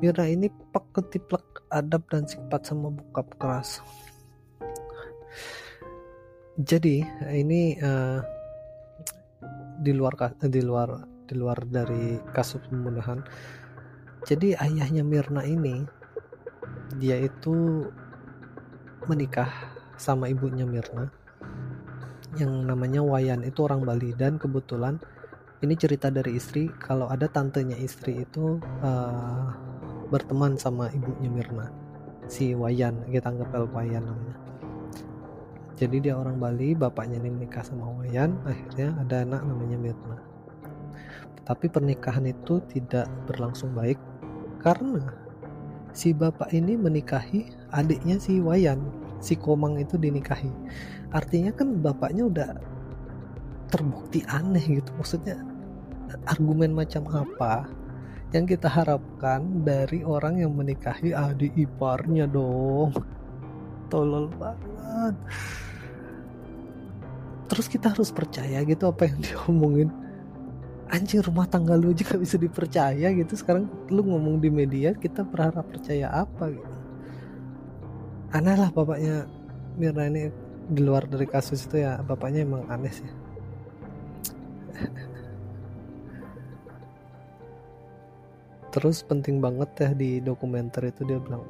Mirna ini pak ketiplek adab dan sifat sama bokap keras. Jadi ini uh, di luar di luar di luar dari kasus pembunuhan jadi ayahnya Mirna ini dia itu menikah sama ibunya Mirna. Yang namanya Wayan itu orang Bali dan kebetulan ini cerita dari istri kalau ada tantenya istri itu uh, berteman sama ibunya Mirna si Wayan kita anggap El Wayan namanya. Jadi dia orang Bali bapaknya ini menikah sama Wayan akhirnya ada anak namanya Mirna. Tapi pernikahan itu tidak berlangsung baik karena si bapak ini menikahi adiknya si Wayan si Komang itu dinikahi. Artinya kan bapaknya udah terbukti aneh gitu. Maksudnya argumen macam apa yang kita harapkan dari orang yang menikahi adik iparnya dong? Tolol banget. Terus kita harus percaya gitu apa yang diomongin anjing rumah tangga lu aja gak bisa dipercaya gitu. Sekarang lu ngomong di media kita berharap percaya apa gitu. Aneh lah bapaknya Mirna ini di luar dari kasus itu ya. Bapaknya emang aneh sih. Terus penting banget ya di dokumenter itu dia bilang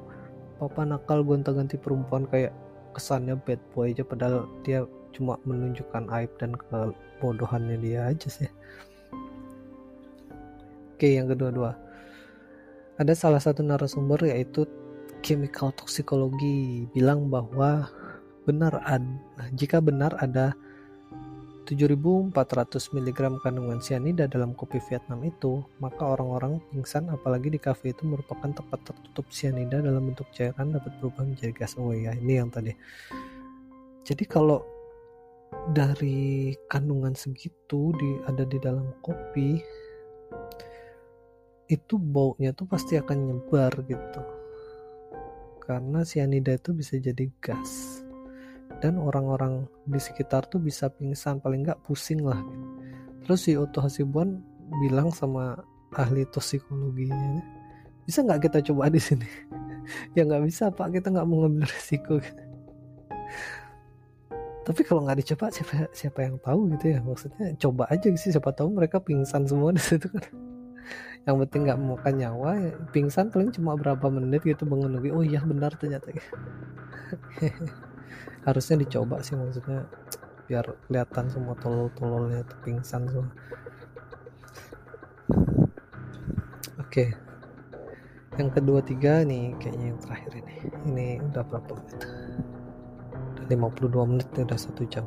papa nakal gonta-ganti perempuan kayak kesannya bad boy aja padahal dia cuma menunjukkan aib dan kebodohannya dia aja sih oke yang kedua-dua ada salah satu narasumber yaitu chemical toxicology bilang bahwa benar ad, jika benar ada 7400 mg kandungan sianida dalam kopi Vietnam itu, maka orang-orang pingsan apalagi di kafe itu merupakan tempat tertutup sianida dalam bentuk cairan dapat berubah menjadi gas. Oh ya, ini yang tadi. Jadi kalau dari kandungan segitu di ada di dalam kopi itu baunya tuh pasti akan nyebar gitu. Karena sianida itu bisa jadi gas. Dan orang-orang di sekitar tuh bisa pingsan paling nggak pusing lah. Terus si Otto Hasibuan bilang sama ahli toksikologinya bisa nggak kita coba di sini? Ya nggak bisa pak. Kita nggak mau ngambil resiko. Tapi kalau nggak dicoba siapa siapa yang tahu gitu ya. Maksudnya coba aja sih. Siapa tahu mereka pingsan semua di situ kan yang penting nggak memakan nyawa ya, pingsan paling cuma berapa menit gitu bangun lagi oh iya benar ternyata. Harusnya dicoba sih maksudnya biar kelihatan semua tolol-tololnya itu pingsan semua. Oke. Yang kedua tiga nih kayaknya yang terakhir ini. Ini udah berapa menit? Udah 52 menit udah satu jam.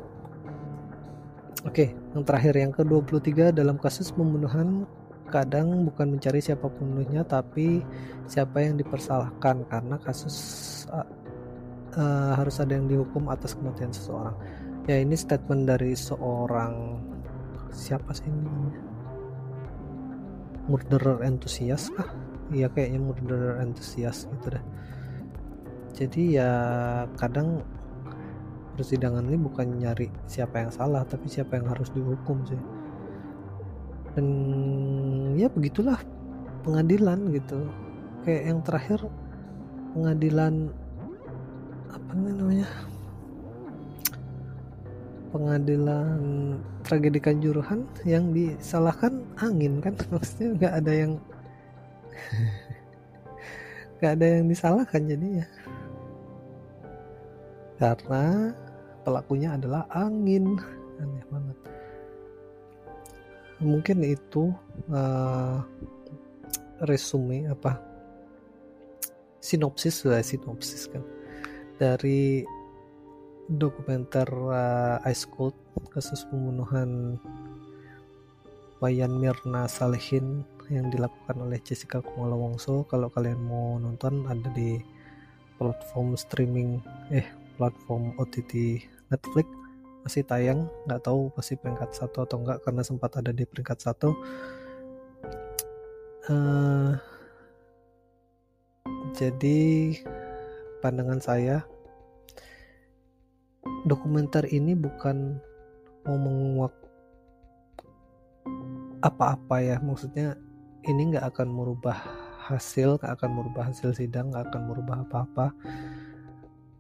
Oke yang terakhir yang ke 23 dalam kasus pembunuhan kadang bukan mencari siapa pembunuhnya tapi siapa yang dipersalahkan karena kasus uh, harus ada yang dihukum atas kematian seseorang. Ya ini statement dari seorang siapa sih ini murderer entusias kah? Iya kayaknya murderer entusias gitu deh. Jadi ya kadang persidangan ini bukan nyari siapa yang salah tapi siapa yang harus dihukum sih dan ya begitulah pengadilan gitu. Kayak yang terakhir pengadilan apa namanya? Pengadilan tragedi kanjuruhan yang disalahkan angin kan? Maksudnya nggak ada yang nggak ada yang disalahkan jadinya. Karena pelakunya adalah angin. Aneh banget mungkin itu uh, resume apa? Sinopsis lah sinopsis kan. Dari dokumenter uh, Ice Cold kasus pembunuhan Wayan Mirna Salihin yang dilakukan oleh Jessica Kumala Wongso. Kalau kalian mau nonton ada di platform streaming eh platform OTT Netflix masih tayang nggak tahu pasti peringkat satu atau enggak karena sempat ada di peringkat satu. Uh, jadi pandangan saya dokumenter ini bukan mau menguak apa-apa ya. Maksudnya ini nggak akan merubah hasil nggak akan merubah hasil sidang nggak akan merubah apa-apa.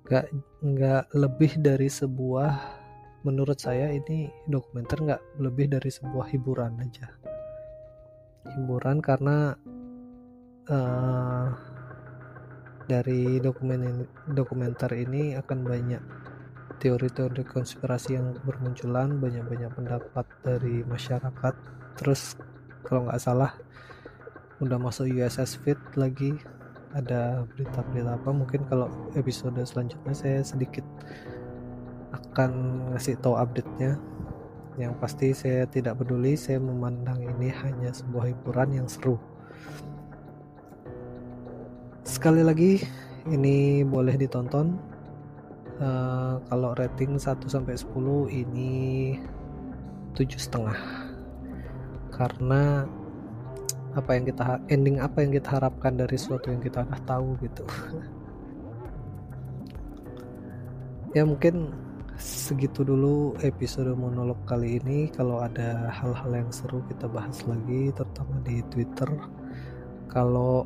Nggak nggak lebih dari sebuah menurut saya ini dokumenter nggak lebih dari sebuah hiburan aja. Hiburan karena uh, dari dokumen dokumenter ini akan banyak teori-teori konspirasi yang bermunculan banyak-banyak pendapat dari masyarakat. Terus kalau nggak salah udah masuk USS Fit lagi. Ada berita-berita apa? Mungkin kalau episode selanjutnya saya sedikit akan ngasih tahu update-nya. Yang pasti saya tidak peduli saya memandang ini hanya sebuah hiburan yang seru. Sekali lagi ini boleh ditonton. Uh, kalau rating 1 sampai 10 ini tujuh setengah. Karena apa yang kita ending apa yang kita harapkan dari sesuatu yang kita udah tahu gitu. Ya mungkin segitu dulu episode monolog kali ini. Kalau ada hal-hal yang seru kita bahas lagi terutama di Twitter. Kalau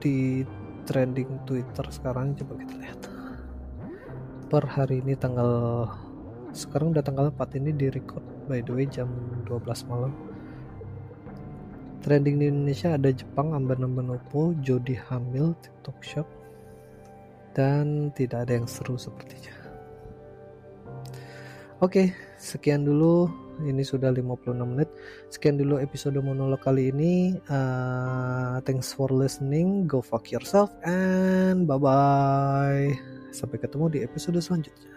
di trending Twitter sekarang coba kita lihat. Per hari ini tanggal sekarang udah tanggal 4 ini di record by the way jam 12 malam. Trending di Indonesia ada Jepang amban-amban Oppo Jody hamil TikTok Shop. Dan tidak ada yang seru sepertinya Oke, sekian dulu. Ini sudah 56 menit. Sekian dulu episode monolog kali ini. Uh, thanks for listening. Go fuck yourself and bye bye. Sampai ketemu di episode selanjutnya.